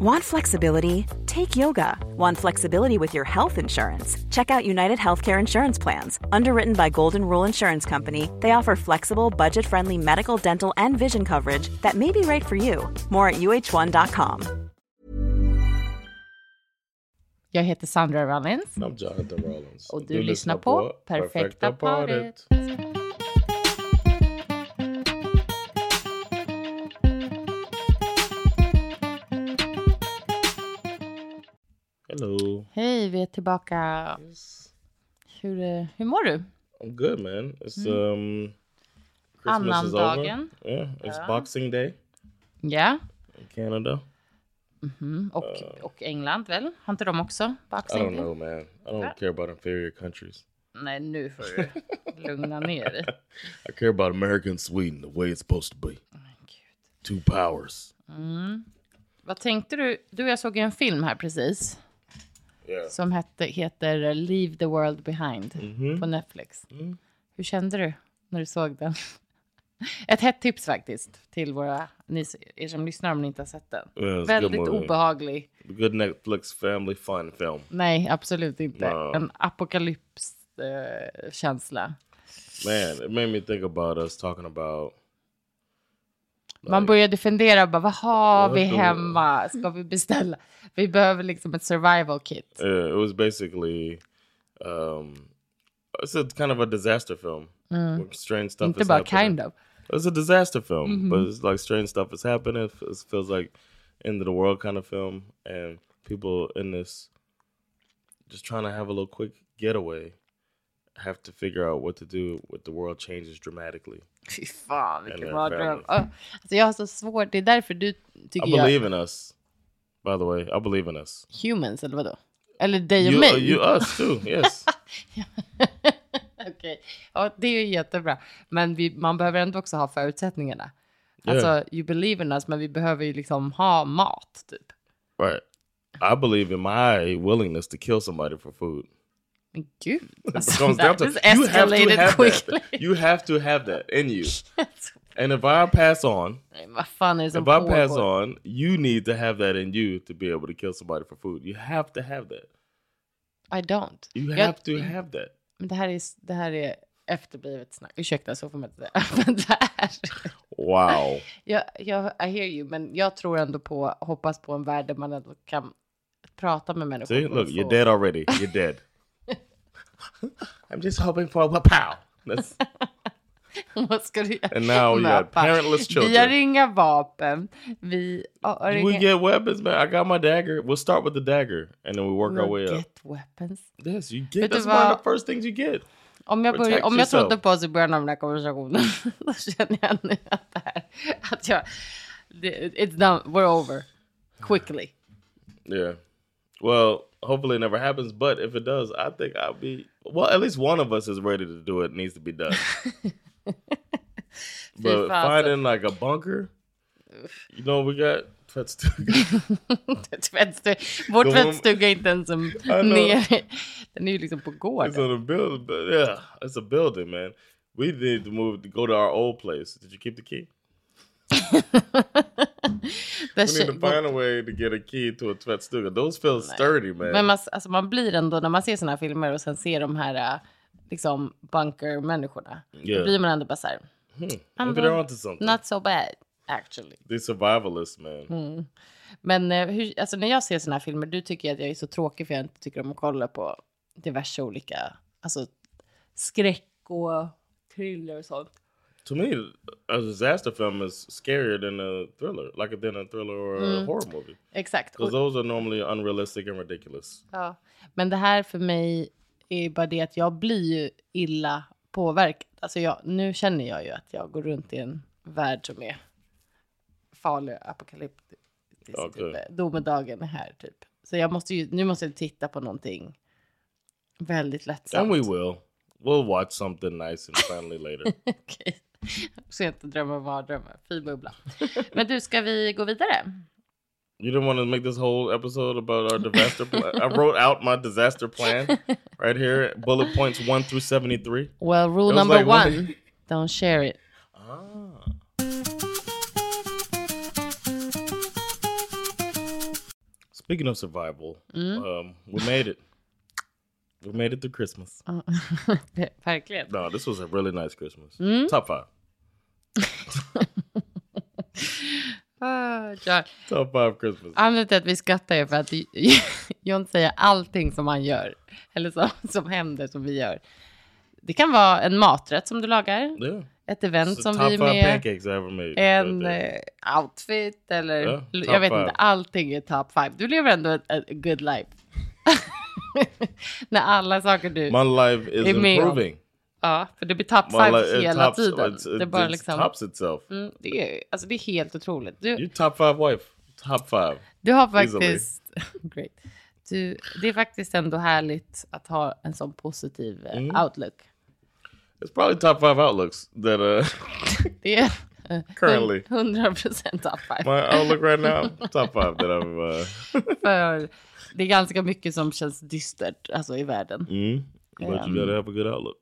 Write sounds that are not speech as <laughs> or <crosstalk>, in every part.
Want flexibility? Take yoga. Want flexibility with your health insurance? Check out United Healthcare Insurance Plans. Underwritten by Golden Rule Insurance Company, they offer flexible, budget friendly medical, dental, and vision coverage that may be right for you. More at uh1.com. Jag heter Sandra Rollins. I'm Jonathan Rollins. Och du, lyssnar på Perfekta paret. Hello. Hej, vi är tillbaka. Yes. Hur, eh, hur mår du? I'm good, man. It's um Christmas is over. Yeah, it's Ja. Boxing Day Ja. in Canada. Mm, och, och England väl? Har inte de också I Boxing don't Day? know, man. I don't care about inferior countries. Nej, nu får du lugna ner dig. <laughs> I care about America and Sweden the way it's supposed to be. Two powers. Vad tänkte du? Du och jag såg en film här precis. Yeah. Som hette, heter Leave the World Behind på Netflix. Hur kände du när du såg den? <laughs> Ett hett tips faktiskt till våra, ni, er som lyssnar om ni inte har sett den. Yeah, Väldigt obehaglig. Good Netflix family fun film. Nej, absolut inte. No. En apokalypskänsla. Man, it made me think about us talking about Man började fundera, bara, vad har vi hemma? Ska vi beställa? Vi behöver liksom ett survival kit. Yeah, it was basically um it's a kind of a disaster film. Where strange stuff Inte bara happening. kind of. It's a disaster film, but it's like strange stuff is happening. It feels like end of the world kind of film, and people in this just trying to have a little quick getaway have to figure out what to do with the world changes dramatically. <laughs> Fy fan, vilken mardröm. Ah, Alltså jag har så svårt, det är därför du tycker I jag... believe in us. By the way, I believe in us. Humans, eller vadå? Eller dig och You, mig? uh, you, us too. Yes. <laughs> <laughs> Okej, ja, det är jättebra. Men vi, man behöver ändå också ha förutsättningarna. Yeah. Alltså, you believe in us, men vi behöver ju liksom ha mat, typ. right. I believe in my willingness to kill somebody for food. Men gud, <laughs> alltså, that to just you have to escalated have quickly. that. <laughs> You have to have that in you. <laughs> And if I pass on, Vad fan är det if I pass on, you need to have that in you to be able to kill somebody for food. You have to have that. I don't. You Jag- have to have that. Men det här är, det här är efterblivet snack. Ursäkta, så får man inte säga. Wow. Jag, jag, I hear you, men jag tror ändå på, hoppas på en värld där man ändå kan prata med människor. See, look, you're dead already. You're dead. <laughs> I'm just hoping for a pow. That's, <laughs> Vad ska du göra? And now you got parentless Vi har children. inga vapen. Vi har we get weapons, man. I got my dagger. We'll start with the dagger, and then we work our way We'll up. get weapons. Yes, you get. du That's one of the first things you get. Om jag, börjar, om jag trodde på oss i början av den här konversationen, <laughs> då känner jag nu att det här, att jag, it's done, we're over. Quickly. Yeah. Well, hopefully it never happens, but if it does, I think I'll be well, at least one of us is ready to do it. Needs to be done. <laughs> but finding like a bunker, you know, we got tvättstuga. Tvättstuga. Vår tvättstuga är inte ens som nere. Den är ju liksom på it's gården. on a building, but yeah, it's a building, man. We need to move to go to our old place. Did you keep the key? Där We need to find a way to get a key to a tvättstuga. Those feel sturdy, man. Men man, alltså man blir ändå, när man ser såna här filmer och sen ser de här äh, liksom bunker-människorna. Då Yeah. blir man ändå bara så här, Maybe Ändå not so bad actually. These survivalists, man. Mm. Men eh, hur, alltså när jag ser såna här filmer, du tycker att jag är så tråkig för jag inte tycker om att kolla på diverse olika, alltså skräck och thriller och sånt. To me, a disaster film is scarier than a thriller, like than a thriller or a horror movie. Exakt. Because those are normally unrealistic and ridiculous. ja. Men det här för mig är bara det att jag blir ju illa påverkad. Alltså jag, nu känner jag ju att jag går runt i en värld som är farlig, apokalyptisk. Okej. Typ. Domedagen är här typ. Så jag måste ju, nu måste jag titta på någonting väldigt lättsamt. And we will. We'll watch something nice and friendly later. <laughs> Okej. Så jag inte drömmer mardrömmar. Fy bubbla. Men du, ska vi gå vidare? You didn't want to make this whole episode about our disaster plan. I wrote out my disaster plan right here, bullet points one through seventy-three. Well, rule number like one- one, don't share it. Ah. speaking of survival, um, we made it. We made it through Christmas. <laughs> Verkligen. No, this was a really nice Christmas. Top five. Ja. Top five Christmas. Anledningen till att vi skrattar är för att John säger allting som han gör. Eller som, som händer som vi gör. Det kan vara en maträtt som du lagar. Yeah. Ett event som vi är med. En eh, outfit eller Ja, jag vet five. inte. Allting är top five. Du lever ändå ett, ett good life. <laughs> När alla saker du... My life is är med om. Ja, för det blir life, it hela tops, tiden. it's- det är bara it liksom... tops itself. Mm, det, är, alltså det är helt otroligt. Du, You top five wife. Top five. Du har faktiskt... <laughs> Great. Du, det är faktiskt ändå härligt att ha en sån positiv eh, Mm. outlook. It's probably top five outlooks that uh <laughs> Det är eh, Currently. 100% top five. my outlook right now. <laughs> Top five that I've uh För det är ganska mycket som känns dystert alltså, i världen. mm, but Um, you gotta have a good outlook.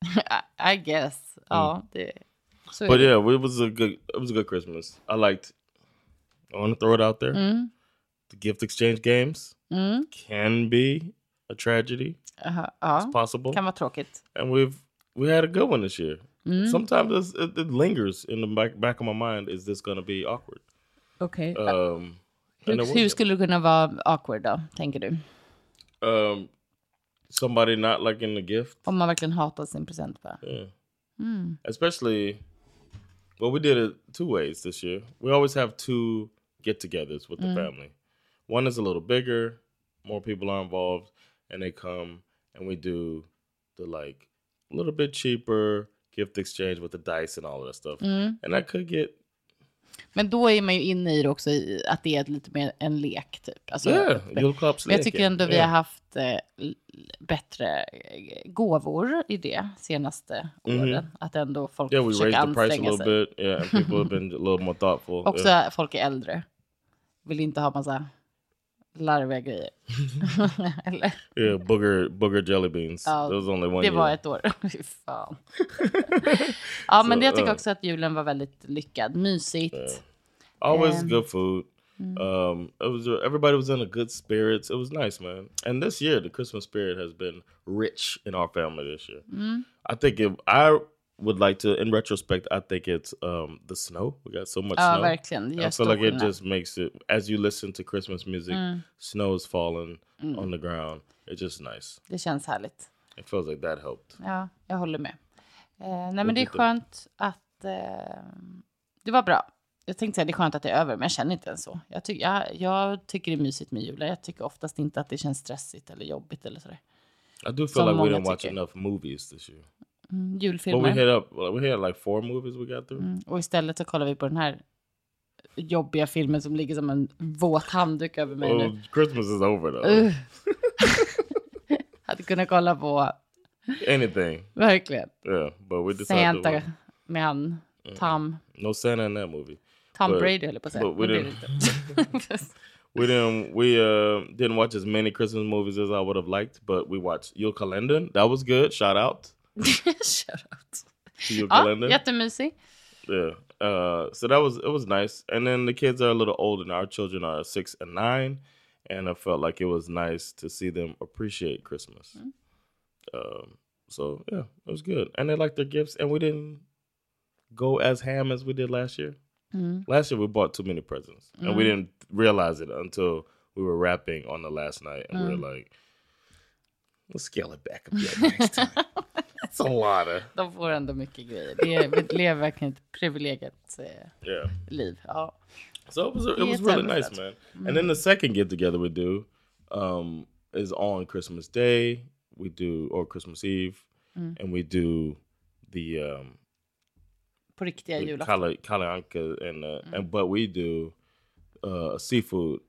<laughs> I, I guess. Ja, det, så är But yeah, it was a good it was a good Christmas. I liked I want to throw it out there. Mm, The gift exchange games mm, can be a tragedy. aha, ja, It's possible. kan vara tråkigt. and we've we had a good one this year. Mm. Sometimes it's, it, it lingers in the back back of my mind. Is this going to be awkward? Okay. Um, and it Hur, hur wasn't. skulle det kunna vara awkward då, tänker du? um, somebody not liking the gift? Om man verkligen hatar sin present bara. Yeah. Mm. Especially, well, we did it two ways this year. We always have two get-togethers with the family. One is a little bigger, more people are involved, and they come and we do the like a little bit cheaper gift exchange with the dice and all of that stuff. And that could get Men då är man ju inne i det också, i att det är lite mer en lek typ. Alltså, yeah, julklappsleken. Men jag tycker ändå vi Yeah. har haft eh, bättre eh, gåvor i det senaste åren. Att ändå folk. Yeah, försöker raised the price a anstränga little sig. bit. Yeah, people have <laughs> been a little more thoughtful. Också yeah. folk är äldre. Vill inte ha massa larviga grejer. <laughs> Eller? yeah, booger booger jelly beans. Ja, There was only one Det var year. ett år. <laughs> Fy fan. <laughs> ja, men Så, jag tycker ja. också att julen var väldigt lyckad. Mysigt. Always Um, good food. Um, it was everybody was in a good spirits. It was nice, man. And this year, the Christmas spirit has been rich in our family this year. I think if I would like to, in retrospect, I think it's um the snow. We got so much Ja, snow. verkligen. Det I feel like it just makes it as you listen to Christmas music, snow is falling on the ground. It's just nice. Det känns härligt. It feels like that helped. Ja, jag håller med. Eh, nej, men det är skönt att... Eh, det var bra. Jag tänkte säga det är skönt att det är över, men jag känner inte ens så. Jag, ty jag, jag tycker det är mysigt med julen. Jag tycker oftast inte att det känns stressigt eller jobbigt eller sådär. I do feel Som like we didn't watch tycker. enough movies this year. Mm, But we julfilmer. hit up. We had like four movies we got through. Mm, och istället så kollar vi på den här jobbiga filmen som ligger som en våt handduk över mig Oh, nu. Christmas is over though. Ugh. <laughs> Hade kunnat kolla på, Anything. verkligen, Yeah, but we decided Santa to, med han Tom, no Santa in that movie. Tom But- Brady höll jag på att säga. we didn't-. <laughs> <laughs> We didn't we uh didn't watch as many Christmas movies as I would have liked, but we watched Yul Kalenden. That was good. Shout out <laughs> Shout out. to Yul Ja, Kalenden. jättemysig. Yeah. Uh so that was it was nice. And then the kids are a little older now. Our children are six and nine. And I felt like it was nice to see them appreciate Christmas. Um so yeah, it was good. And they liked their gifts and we didn't go as ham as we did last year. Last year we bought too many presents, and we didn't realize it until we were wrapping on the last night, and we were like, "Let's scale it back a bit next time." <laughs> That's a lot of De får ändå mycket grejer. Det är, vi lever verkligen ett privilegiet eh, yeah. liv. Ja. So it was it was really nice, man. And then the second get together we do um, is on Christmas Day. We do or Christmas Eve, and we do the um, På riktiga the julafton. Kale Kale Anka and uh, and but we do uh, a seafood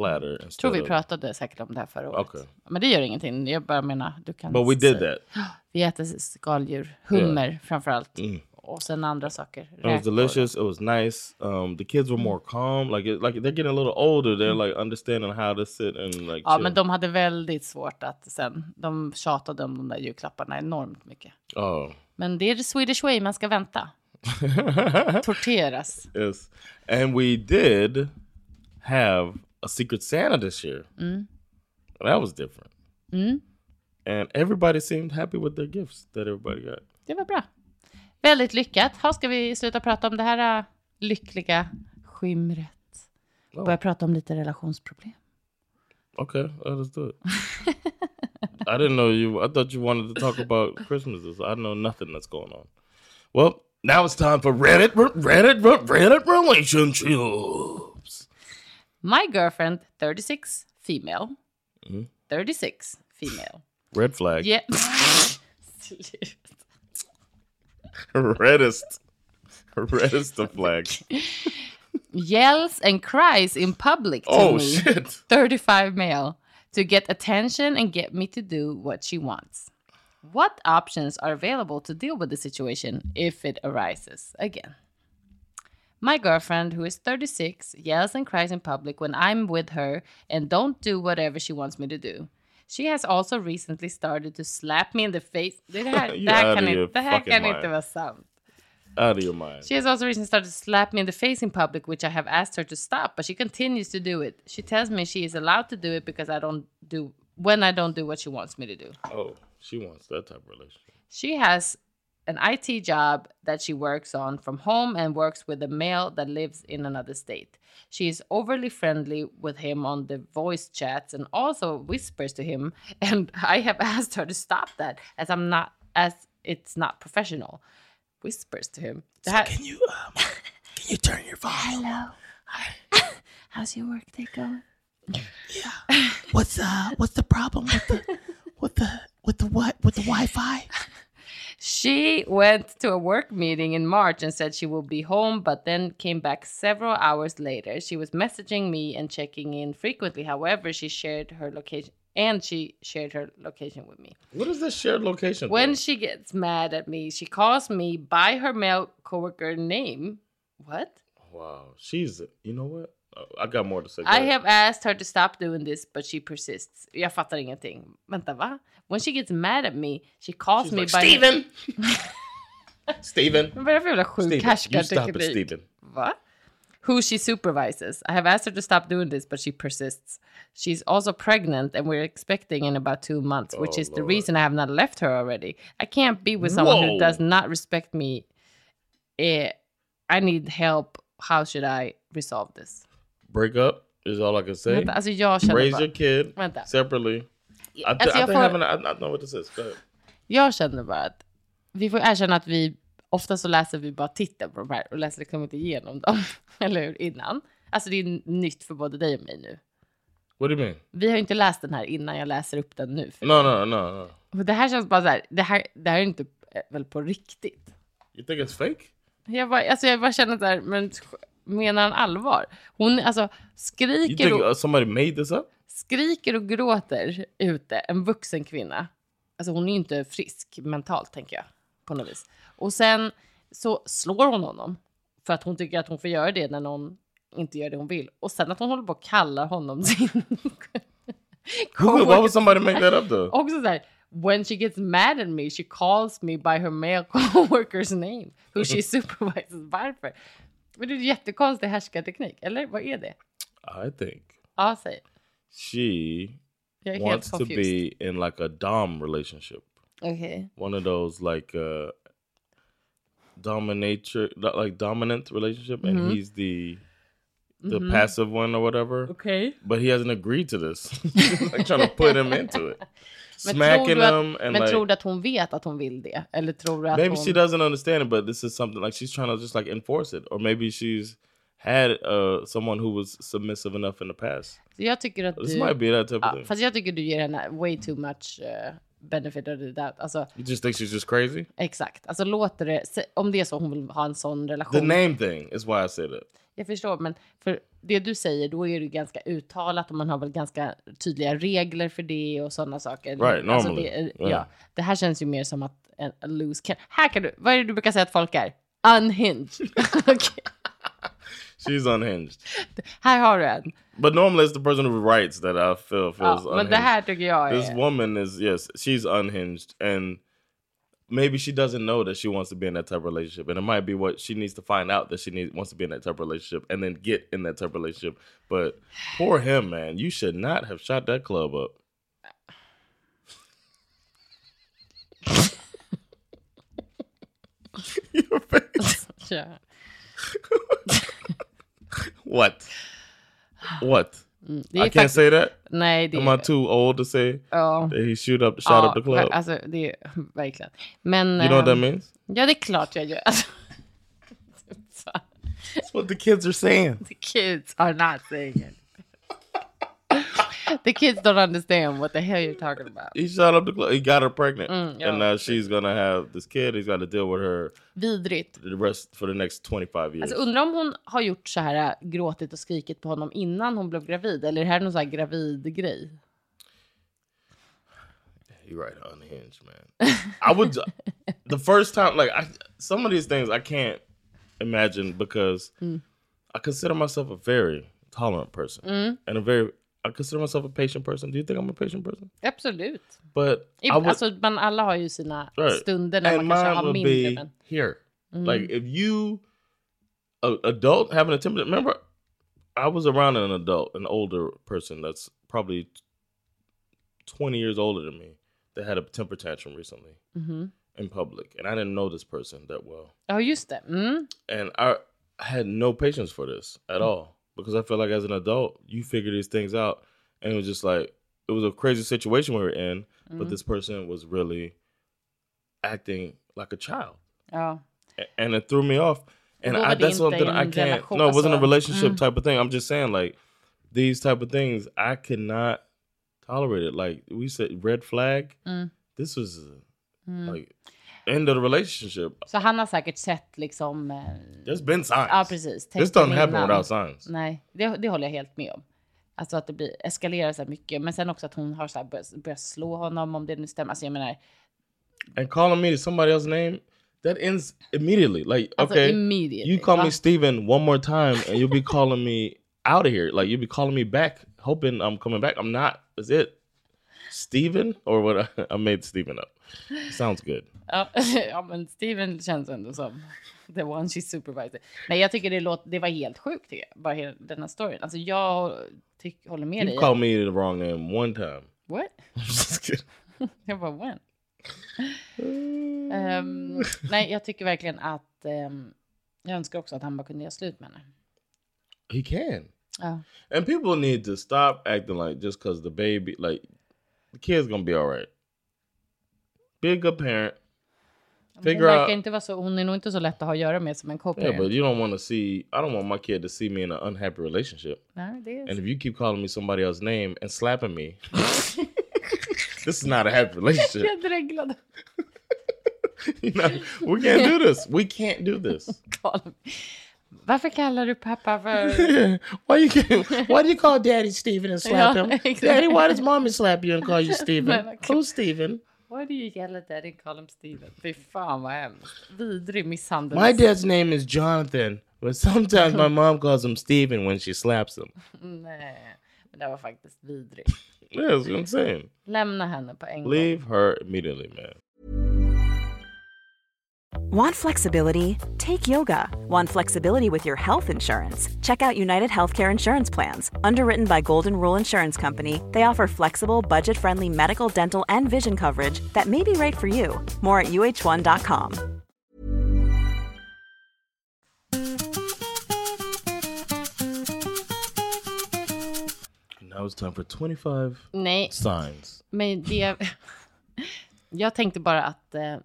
platter tror vi pratade säkert om det här förra året. Okej. Men det gör ingenting. Jag bara menar, du kan But we did that. <gasps> Vi äter skaldjur, hummer framför allt. Mm. Och sen andra saker. It was delicious. It was nice. Um, the kids were more calm. Like it, like they're getting a little older. They're like understanding how to sit and like. Ja, chill. men de hade väldigt svårt att sen, de tjatade om de där julklapparna enormt mycket. Oh. Men det är the Swedish way, man ska vänta. <laughs> Torteras. yes, and we did have a Secret Santa this year. Mm. That was different. Mm. And everybody seemed happy with their gifts that everybody got. Det var bra. Väldigt lyckat. Ha, ska vi sluta prata om det här äh, lyckliga skimret? Oh. Börja prata om lite relationsproblem. Okay, let's do it. I didn't know you. I thought you wanted to talk about Christmases. I know nothing that's going on. Well, now it's time for Reddit, Reddit, Reddit relationships. My girlfriend, 36, female. Mm. 36, female. <laughs> Red flag. Yeah. <laughs> Reddest. Reddest the flag. Yells and cries in public to Oh me. shit. 35 male to get attention and get me to do what she wants. What options are available to deal with the situation if it arises again? My girlfriend, who is 36, yells and cries in public when I'm with her and don't do whatever she wants me to do. She has also recently started to slap me in the face. <laughs> Det här, You're det här kan, of your inte, det här kan inte vara sant. Out of your mind. She has also recently started to slap me in the face in public, which I have asked her to stop, but she continues to do it. She tells me she is allowed to do it because I don't do when I don't do what she wants me to do. Oh, she wants that type of relationship. She has an IT job that she works on from home and works with a male that lives in another state. She is overly friendly with him on the voice chats and also whispers to him <laughs> and I have <laughs> asked her to stop that as I'm not as it's not professional. Whispers to him. Det här- Can you <laughs> um, can you turn your volume? Hello. Hi. How's your work day going? What's uh what's the problem with the with the with the what with the Wi-Fi? She went to a work meeting in March and said she will be home, but then came back several hours later. She was messaging me and checking in frequently. However, she shared her location and she shared her location with me. What is this shared location? When thing? she gets mad at me, she calls me by her male coworker name. What? wow, she's you know what? I got more to say. I have asked her to stop doing this, but she persists. Jag fattar ingenting. Vänta, va? When she gets mad at me, she calls She's me like, by... Steven. <laughs> Steven. Vad är det för jävla sjuk Steven. You stop it, härskarteknik? Steven. Va? Who she supervises. I have asked her to stop doing this, but she persists. She's also pregnant, and we're expecting in about two months, which Oh, is the reason I have not left her already. I can't be with someone who does not respect me. Eh, I need help. How should I resolve this? Break up is all I can say. Vänta, alltså jag känner Raise bara, your kid Vänta. separately. I, th- Alltså, I think får- having I, I know what this is. Go ahead. jag känner bara att vi får erkänna att vi ofta så läser vi bara titeln på de här och läser liksom inte igenom dem, <laughs> eller hur, innan. Alltså det är nytt för både dig och mig nu. What do you mean? Vi har inte läst den här innan jag läser upp den nu. No, no, no, no. Det här känns bara så här, det här, det här är inte eh, väl på riktigt. You think it's fake? Jag bara, alltså jag bara känner så här, men menar han allvar? Hon alltså skriker och, skriker och gråter ute, en vuxen kvinna. Alltså hon är ju inte frisk mentalt tänker jag, på något vis. Och sen så slår hon honom för att hon tycker att hon får göra det när någon inte gör det hon vill. Och sen att hon håller på och kallar honom sin Who, why would somebody make that up though? Också så här, when she gets mad at me she calls me by her male <laughs> coworker's name who she <laughs> supervises. Varför? Men det är en jättekonstig härskarteknik, eller vad är det? I think Ja, säg. she wants to be in like a dom relationship. Okej. One of those like uh dominator like dominant relationship and Mhm. he's the the Mhm. passive one or whatever. Okej. But he hasn't agreed to this. <laughs> like trying to put him into it. <laughs> Men, tror Smacking du, att, him and men like tror du att hon vet att hon vill det? Eller tror du att maybe hon... she doesn't understand it, but this is something like she's trying to just like enforce it. Or maybe she's had uh someone who was submissive enough in the past. Jag tycker att This du... might be that type of Ja, thing. fast jag tycker du ger henne way too much uh, benefit of the doubt. Alltså, You just think she's just crazy? exakt. Alltså låter det... Om det är så hon vill ha en sån The relation. name thing is why I say that. Jag förstår, men för det du säger, då är det ganska uttalat och man har väl ganska tydliga regler för det och sådana saker. Right, normally. det, är- Yeah. ja, det här känns ju mer som att en loose can... Här kan du... Vad är det du brukar säga att folk är? Unhinged. <laughs> <laughs> Okej, She's unhinged. <laughs> Här har du en. But normally it's the person who writes that I feel feels Ja, men unhinged. det här tycker jag This är... woman is yes, she's unhinged and maybe she doesn't know that she wants to be in that type of relationship, and it might be what she needs to find out that she needs wants to be in that type of relationship, and then get in that type of relationship. But poor him, man. You should not have shot that club up. <laughs> Your face. <laughs> Ja. <laughs> What? What? Det är I can't fakt- say that. Nej, det Am I too old to say Ja. that he shoot up, shot ja, up the club? Alltså, det är <laughs> verkligen. Men... you know what that ehm, means? Ja, det är klart jag gör. Alltså, <laughs> That's what the kids are saying. <laughs> the kids are not saying it. <laughs> the kids don't understand what the hell you're talking about. He shot up the club. He got her pregnant, Mm, yeah. and now she's gonna have this kid. He's got to deal with her Vidrigt. the rest for the next twenty five years. Alltså undrar om hon har gjort så här äh, gråtit och skrikit på honom innan hon blev gravid. Eller är det här någon så här gravid-grej? You're right, unhinged man. <laughs> I would the first time like I some of these things I can't imagine because I consider myself a very tolerant person and a very I consider myself a patient person. Do you think I'm a patient person? Absolut. But I, I would, alltså, man, alla har ju sina Right. stunder när and man kanske mine har would mindre. be Men... here. Mm. Like if you, a adult having a temper. Remember, I was around an adult, an older person that's probably twenty years older than me that had a temper tantrum recently mm-hmm. in public, and I didn't know this person that well, Ja, just det. Mm. and I had no patience for this at mm. all because I feel like as an adult, you figure these things out, and it was just like it was a crazy situation we were in, but this person was really acting like a child a- and it threw me off. And I, that's something I can't. No, it wasn't a relationship type of thing. I'm just saying, like these type of things, I cannot tolerate it. Like we said, red flag. This was like end of the relationship. Så han har säkert sett liksom... eh, There's been signs. Ja, precis. This doesn't happen without signs. Nej, det, det håller jag helt med om. Alltså att det blir, eskalerar så här mycket. Men sen också att hon har så här börjat, börjat slå honom om det nu stämmer. Alltså jag menar, And calling me somebody else's name, that ends immediately. Like, Alltså, okay, immediately, you call va? me Steven one more time, and you'll be calling me <laughs> out of here. Like you'll be calling me back, hoping I'm coming back. I'm not. Is it Steven or what? <laughs> I made Steven up. Sounds good. ja, <laughs> ja men Steven känns ändå som the one she supervised. Nej, jag tycker det, låter, det var helt sjukt tycker jag. Bara hela den här storyn. Alltså jag tyck, håller med dig. You called me the wrong name one time. What? <laughs> Jag bara, when? Ehm, nej, jag tycker verkligen att ehm, jag önskar också att han bara kunde göra slut med henne. he can. Ja. And people need to stop acting like just because the baby, like the kid's gonna be all right. Be a good parent. Hon Figure verkar out. inte vara så, hon är nog inte så lätt att ha att göra med som en Yeah, but you don't want to see. I don't want my kid to see me in an unhappy relationship. Nej, det är And if you keep calling me somebody else's name and slapping me, <laughs> this is not a happy relationship. Jag dreglade. <laughs> You know, we can't do this. We can't do this. <laughs> Varför kallar du pappa för... <laughs> Why you why do you call daddy Steven and slap <laughs> Yeah, him? exactly. Daddy, why does mommy slap you and call you Steven? Who's Steven? Why do you yell at daddy and call him Steven? Fy fan vad hemskt. Vidrig misshandel. My dad's name is Jonathan, but sometimes my mom calls him Steven when she slaps him. Nej, men det var faktiskt vidrigt. What I'm saying. Lämna henne på en gång. Leave her immediately, man. Want flexibility? Take yoga. Want flexibility with your health insurance? Check out United Healthcare Insurance Plans. Underwritten by Golden Rule Insurance Company, they offer flexible, budget friendly medical, dental, and vision coverage that may be right for you. More at uh1.com. Now it's time for 25 Nej, signs. men det... <laughs> Jag tänkte bara att eh,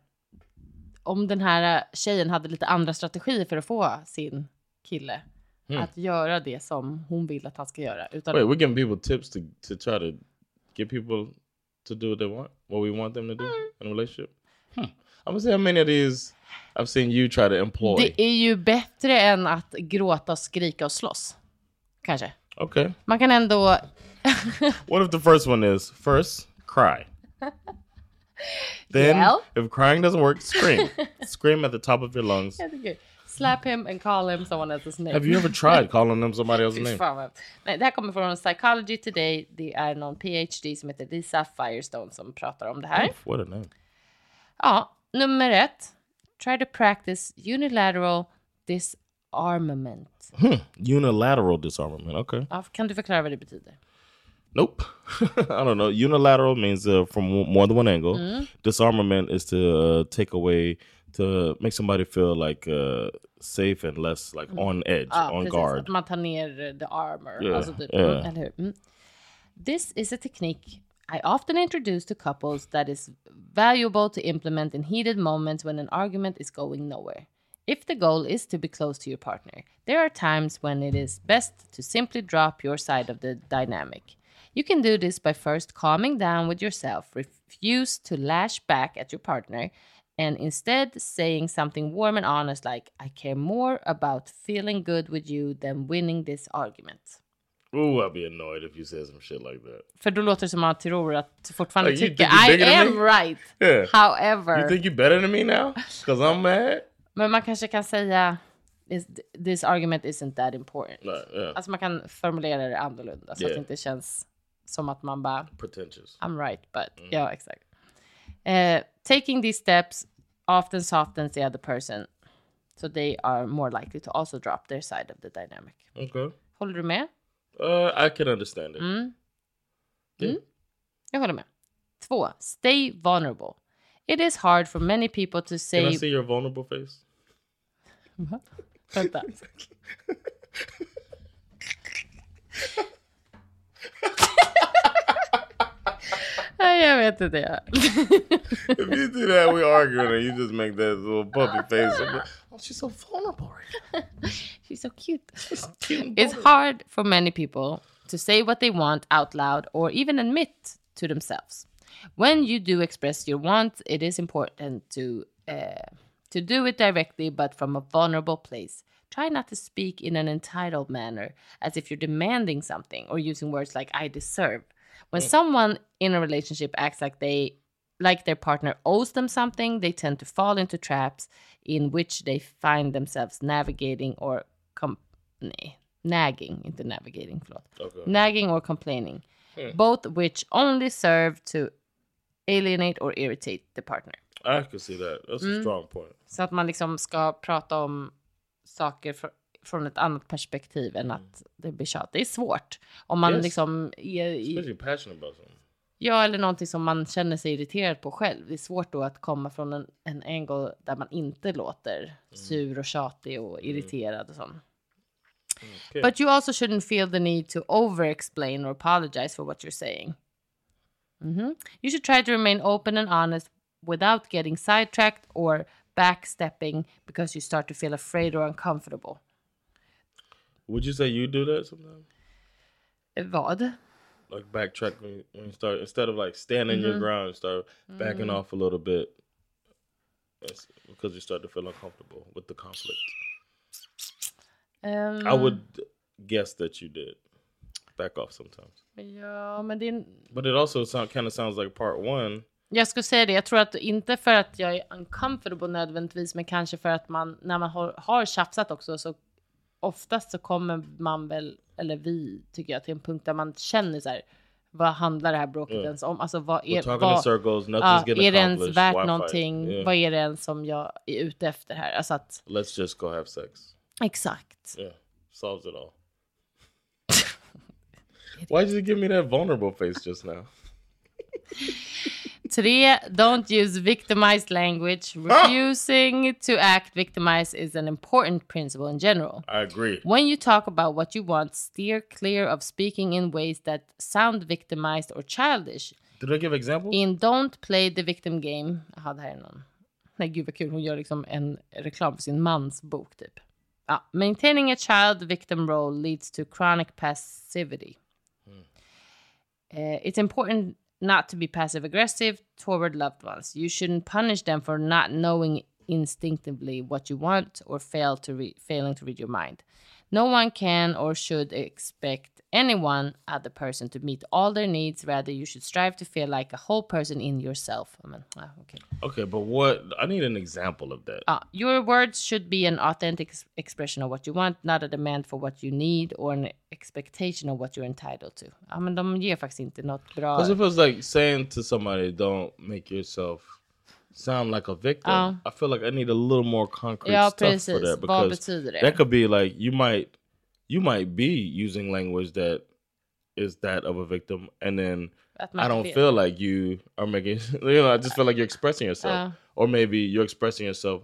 om den här tjejen hade lite andra strategier för att få sin kille att göra det som hon vill att han ska göra. Utan, Wait, we're giving people tips to, to try to get people to do what they want, what we want them to do in a relationship. Hmm. I'm gonna see how many of these I've seen you try to employ. det är ju bättre än att gråta, skrika och slåss. Kanske. okay. Man kan ändå... <laughs> What if the first one is first cry? <laughs> <laughs> Then, if crying doesn't work, scream. <laughs> scream at the top of your lungs. Slap him and call him someone else's name. Have you ever tried calling them somebody <laughs> else's name? Nej, det här kommer från Psychology Today. Det är någon PhD som heter Lisa Firestone som pratar om det här. What a name. Ja, nummer ett. Try to practice unilateral disarmament. Hmm. Unilateral disarmament. Okay. Ja, kan du förklara vad det betyder? Nope. <laughs> I don't know. Unilateral means uh, from more than one angle. Disarmament is to uh, take away, to make somebody feel like uh, safe and less like on edge, Ja, on precis. guard. Att man tar ner the armor. Yeah, Alltså yeah. mm, eller hur? Mm. This is a technique I often introduce to couples that is valuable to implement in heated moments when an argument is going nowhere. If the goal is to be close to your partner, there are times when it is best to simply drop your side of the dynamic. You can do this by first calming down with yourself, refuse to lash back at your partner, and instead saying something warm and honest like, I care more about feeling good with you than winning this argument. Ooh, I'd be annoyed if you said some shit like that. För då låter det som att tror att du fortfarande Like, tycker I am me?" right. Yeah. However, You think you're better than me now? Because I'm mad? men man kanske kan säga this, this argument isn't that important. No, yeah. Alltså man kan formulera det annorlunda så att Yeah. det inte känns som att man bara Pretentious. I'm right, but Mm. yeah, exakt. Uh, taking these steps often softens the other person, so they are more likely to also drop their side of the dynamic. Okay. Håller du med? Uh, I can understand it. Mm. Yeah. Jag håller med. Två, stay vulnerable. It is hard for many people to say... Can. I see your vulnerable face? Vänta. <laughs> <laughs> jag vet inte. if you do that, we arguing, and you just make that little puppy <laughs> face. Oh, she's so vulnerable. Right <laughs> She's so cute. now. Cute It's hard for many people to say what they want out loud or even admit to themselves. When you do express your want, it is important to uh, to do it directly, but from a vulnerable place. Try not to speak in an entitled manner, as if you're demanding something, or using words like "I deserve." When someone in a relationship acts like they like their partner owes them something, they tend to fall into traps in which they find themselves navigating or com- nej, nagging, into navigating, förlåt. Okay. Nagging or complaining, both which only serve to alienate or irritate the partner. I can see that. That's Mm. a strong point. Så att man liksom ska prata om saker fr- från ett annat perspektiv än att det blir tjat. Det är svårt. Om man Yes. liksom är i. Ja, eller någonting som man känner sig irriterad på själv. Det är svårt då att komma från en, en angle där man inte låter sur och tjatig och irriterad och sånt. Okay. But you also shouldn't feel the need to over-explain or apologize for what you're saying. Mhm. You should try to remain open and honest without getting sidetracked or backstepping because you start to feel afraid or uncomfortable. Would you say you do that sometimes? Vad? Like backtrack when you, when you start instead of like standing your ground, you start backing off a little bit. That's because you start to feel uncomfortable with the conflict. Ehm, I would guess that you did back off sometimes. Ja, men det är... But it also sound, kind of sounds like part one. Jag skulle säga det, jag tror att inte för att jag är uncomfortable nödvändigtvis, men kanske för att man, när man har, har tjafsat också, så oftast så kommer man väl, eller vi tycker jag, till en punkt där man känner så här, vad handlar det här bråket ens om? Alltså vad är, vad, circles, getting är det ens värt fight? någonting? Yeah. Vad är det ens som jag är ute efter här? Alltså att, Let's just go have sex. exakt. Yeah, solves it all. <laughs> Why did you give me that vulnerable face just now? <laughs> Tre, don't use victimized language. Refusing to act victimized is an important principle in general. I agree. When you talk about what you want, steer clear of speaking in ways that sound victimized or childish. Did I give examples? In Don't play the victim game. Jaha, det här är någon. Nej, gud vad kul. Hon gör liksom en reklam för sin mans bok typ. Ja, maintaining a child victim role leads to chronic passivity. Uh, it's important not to be passive aggressive toward loved ones. You shouldn't punish them for not knowing instinctively what you want or fail to re- failing to read your mind. No one can or should expect anyone other person to meet all their needs. Rather, you should strive to feel like a whole person in yourself. I mean, ah, okay. Okay, but what? I need an example of that. Ah, your words should be an authentic ex- expression of what you want, not a demand for what you need or an expectation of what you're entitled to. Ja, men de ger faktiskt inte något bra... Because it feels like saying to somebody, "Don't make yourself sound like a victim. Ja. I feel like I need a little more concrete Ja, stuff precis. for that because that could be like you might you might be using language that is that of a victim and then I don't feel like you are making <laughs> you know I just feel like you're expressing yourself Ja. or maybe you're expressing yourself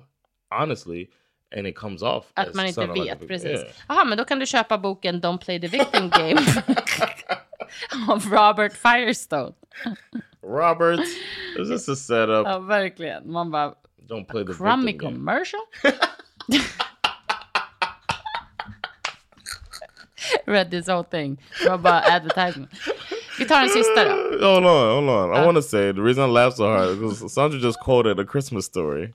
honestly and it comes off Att as man inte like vet, victim. precis. Yeah. Jaha, men då kan du köpa boken Don't play the victim game <laughs> av Robert Firestone. Robert, is this a setup? Ja, verkligen. Man bara, Don't play the crummy victim game. commercial? <laughs> <laughs> Read this whole thing. Det var bara advertisement. Vi tar en sista då. Hold on, hold on. I Uh. want to say the reason I laughed so hard is because Sandra just quoted A Christmas Story,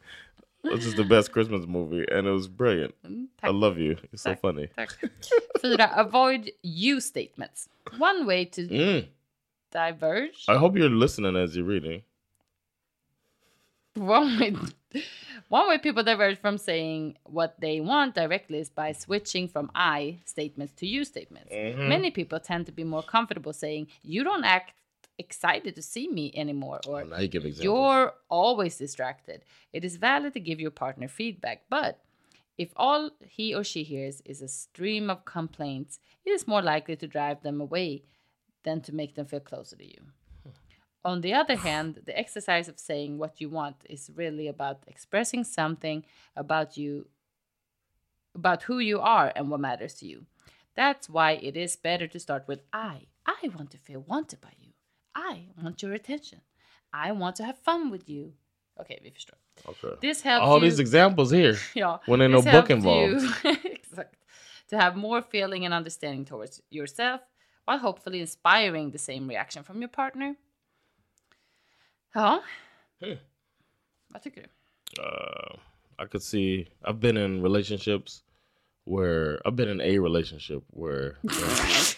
which is the best Christmas movie, and it was brilliant. I love you. You're so funny. Tack. Fyra, avoid you statements. One way to Mm. diverge. I hope you're listening as you're reading. <laughs> One way, one way people diverge from saying what they want directly is by switching from I statements to you statements. Many people tend to be more comfortable saying, You don't act excited to see me anymore, or give. You're always distracted. It is valid to give your partner feedback, but if all he or she hears is a stream of complaints, it is more likely to drive them away than to make them feel closer to you. On the other hand, the exercise of saying what you want is really about expressing something about you, about who you are and what matters to you. That's why it is better to start with I. I want to feel wanted by you. I want your attention. I want to have fun with you. Okej, vi förstår. Okay. This helps All you, these examples here. <laughs> ja, when there's no book involved. <laughs> you- Exakt. To have more feeling and understanding towards yourself while hopefully inspiring the same reaction from your partner. Ja. Hmm. Vad tycker du? uh, I could see I've been in relationships where I've been in a relationship where <laughs>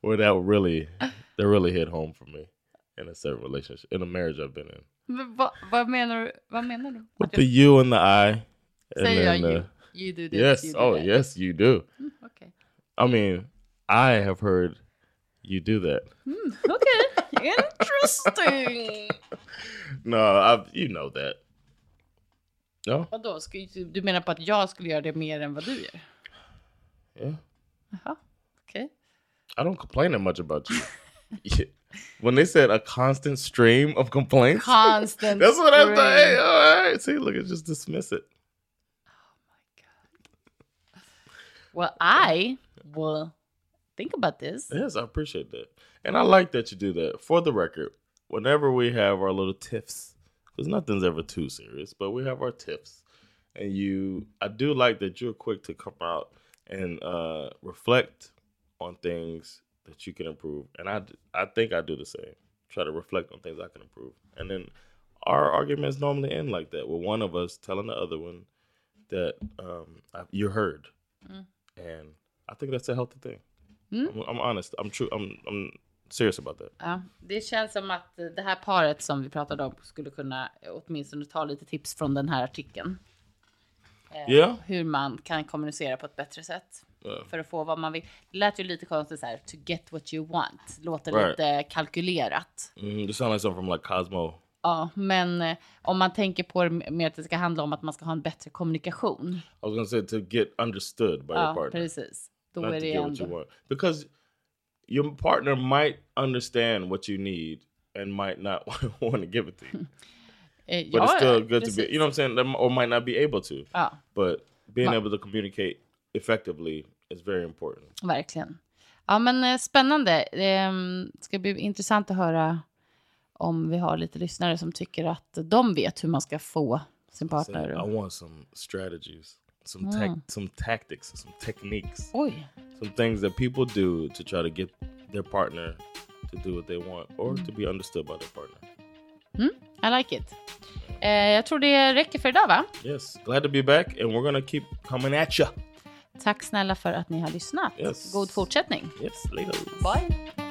where that really that really hit home for me in a certain relationship in a marriage I've been in. Men vad, vad menar du? Vad menar du? With the you and the I. And Säger jag you, you do this, yes, you do oh that. yes, you do. Okej. I mean, I have heard you do that. Okej, interesting. <laughs> No, I you know that. No, Vadå, ska, du menar på att jag skulle göra det mer än vad du gör? yeah. Jaha, okej. I don't complain that much about you. Yeah. <laughs> When they said a constant stream of complaints, Constant <laughs> that's what I'm stream. saying. All right, see, look, at just dismiss it. Oh my god. Well, I will think about this. Yes, I appreciate that, and I like that you do that. For the record, whenever we have our little tiffs, because nothing's ever too serious, but we have our tiffs, and you, I do like that you're quick to come out and uh, reflect on things that you can improve, and I, I think I do the same. Try to reflect on things I can improve, and then our arguments normally end like that, with one of us telling the other one that um, I, you're heard, and I think that's a healthy thing. I'm, I'm honest. I'm true. I'm I'm serious about that. Ja, det känns som att det här paret som vi pratade om skulle kunna åtminstone ta lite tips från den här artikeln. Eh, Yeah. Hur man kan kommunicera på ett bättre sätt. Yeah. För att få vad man vill. Det lät ju lite konstigt så här, to get what you want. Låter Right. lite kalkylerat. Mm, this sounds like something from like Cosmo. Ja, men eh, om man tänker på det mer att det ska handla om att man ska ha en bättre kommunikation. I was gonna say to get understood by your Ja, partner, precis. Då not är to det get what you ändå... want, because your partner might understand what you need and might not <laughs> want to give it to you. <laughs> Eh, But ja, it's still ja, good to be, precis. you know what I'm saying, or might not be able to. Ja, But being Ma- able to communicate effectively is very important. verkligen. Ja, men eh, spännande. Det ska bli intressant att höra om vi har lite lyssnare som tycker att de vet hur man ska få sin partner. I want some strategies, some tac- some tactics, some techniques. Oj, some things that people do to try to get their partner to do what they want or to be understood by their partner. I like it. Eh, jag tror det räcker för idag, va? Yes, glad to be back, and we're gonna keep coming at you. Tack snälla för att ni har lyssnat. Yes. God fortsättning. Yes, later. Bye.